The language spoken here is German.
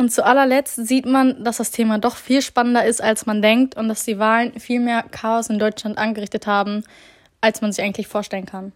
Und zu allerletzt sieht man, dass das Thema doch viel spannender ist, als man denkt und dass die Wahlen viel mehr Chaos in Deutschland angerichtet haben, als man sich eigentlich vorstellen kann.